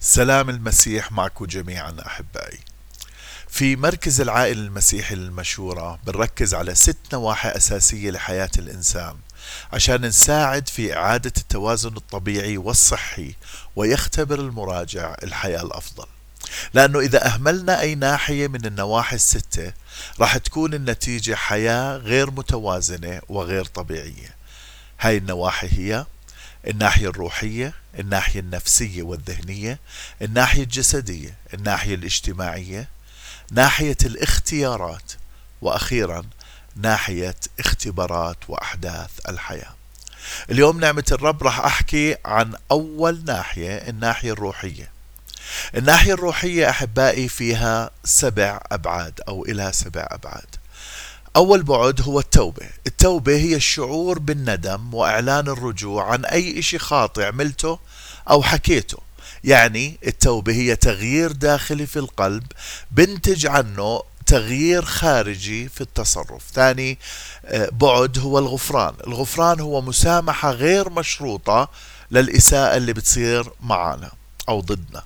سلام المسيح معكم جميعا أحبائي. في مركز العائله المسيحي للمشوره بنركز على ست نواحي أساسية لحياة الإنسان عشان نساعد في إعادة التوازن الطبيعي والصحي ويختبر المراجع الحياة الأفضل. لأنه إذا أهملنا أي ناحية من النواحي الستة راح تكون النتيجة حياة غير متوازنة وغير طبيعية. هاي النواحي هي الناحية الروحية الناحية النفسية والذهنية الناحية الجسدية الناحية الاجتماعية ناحية الاختيارات وأخيرا ناحية اختبارات وأحداث الحياة. اليوم نعمة الرب راح أحكي عن أول ناحية الناحية الروحية. الناحية الروحية أحبائي فيها سبع أبعاد أو إلها سبع أبعاد. أول بعد هو التوبة. التوبة هي الشعور بالندم وإعلان الرجوع عن أي إشي خاطئ عملته أو حكيته. يعني التوبة هي تغيير داخلي في القلب بنتج عنه تغيير خارجي في التصرف. ثاني آه، بعد هو الغفران. الغفران هو مسامحة غير مشروطة للإساءة اللي بتصير معنا أو ضدنا.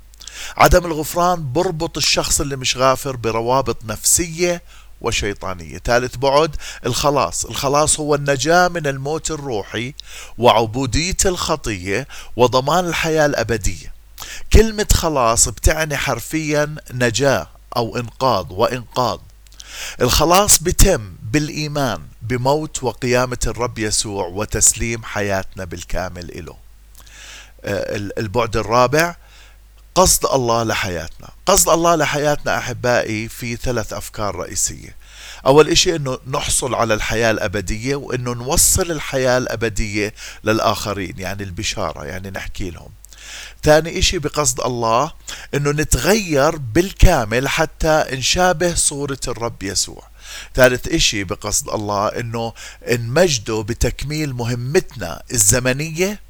عدم الغفران بربط الشخص اللي مش غافر بروابط نفسية وشيطانية. ثالث بعد الخلاص. الخلاص هو النجاة من الموت الروحي وعبودية الخطية وضمان الحياة الأبدية. كلمة خلاص بتعني حرفيا نجاة أو إنقاذ وإنقاذ. الخلاص بتم بالإيمان بموت وقيامة الرب يسوع وتسليم حياتنا بالكامل إله. آه، البعد الرابع قصد الله لحياتنا. قصد الله لحياتنا أحبائي في ثلاث أفكار رئيسية. أول إشي أنه نحصل على الحياة الأبدية وأنه نوصل الحياة الأبدية للآخرين يعني البشارة يعني نحكي لهم. ثاني إشي بقصد الله أنه نتغير بالكامل حتى نشابه صورة الرب يسوع. ثالث إشي بقصد الله أنه نمجده بتكميل مهمتنا الزمنية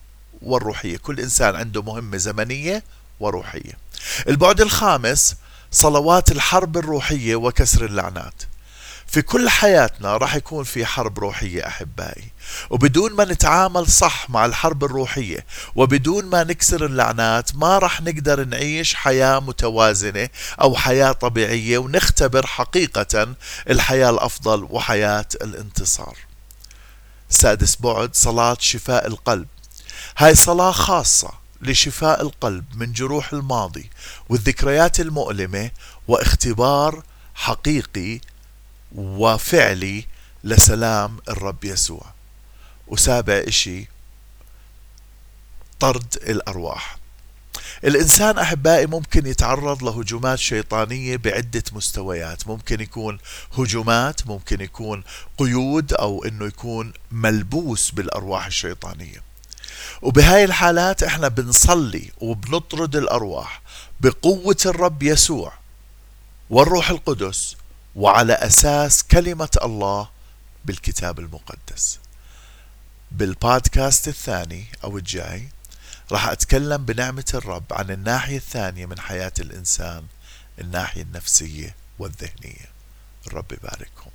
والروحية. كل إنسان عنده مهمة زمنية وروحية. البعد الخامس صلوات الحرب الروحية وكسر اللعنات. في كل حياتنا راح يكون في حرب روحية أحبائي. وبدون ما نتعامل صح مع الحرب الروحية وبدون ما نكسر اللعنات ما راح نقدر نعيش حياة متوازنة أو حياة طبيعية ونختبر حقيقة الحياة الأفضل وحياة الانتصار. سادس بعد صلاة شفاء القلب. هاي صلاة خاصة لشفاء القلب من جروح الماضي والذكريات المؤلمة واختبار حقيقي وفعلي لسلام الرب يسوع. وسابع إشي طرد الأرواح. الإنسان أحبائي ممكن يتعرض لهجومات شيطانية بعدة مستويات. ممكن يكون هجومات ممكن يكون قيود أو إنه يكون ملبوس بالأرواح الشيطانية. وبهاي الحالات إحنا بنصلي وبنطرد الأرواح بقوة الرب يسوع والروح القدس وعلى أساس كلمة الله بالكتاب المقدس. بالبودكاست الثاني أو الجاي راح أتكلم بنعمة الرب عن الناحية الثانية من حياة الإنسان الناحية النفسية والذهنية. الرب يبارككم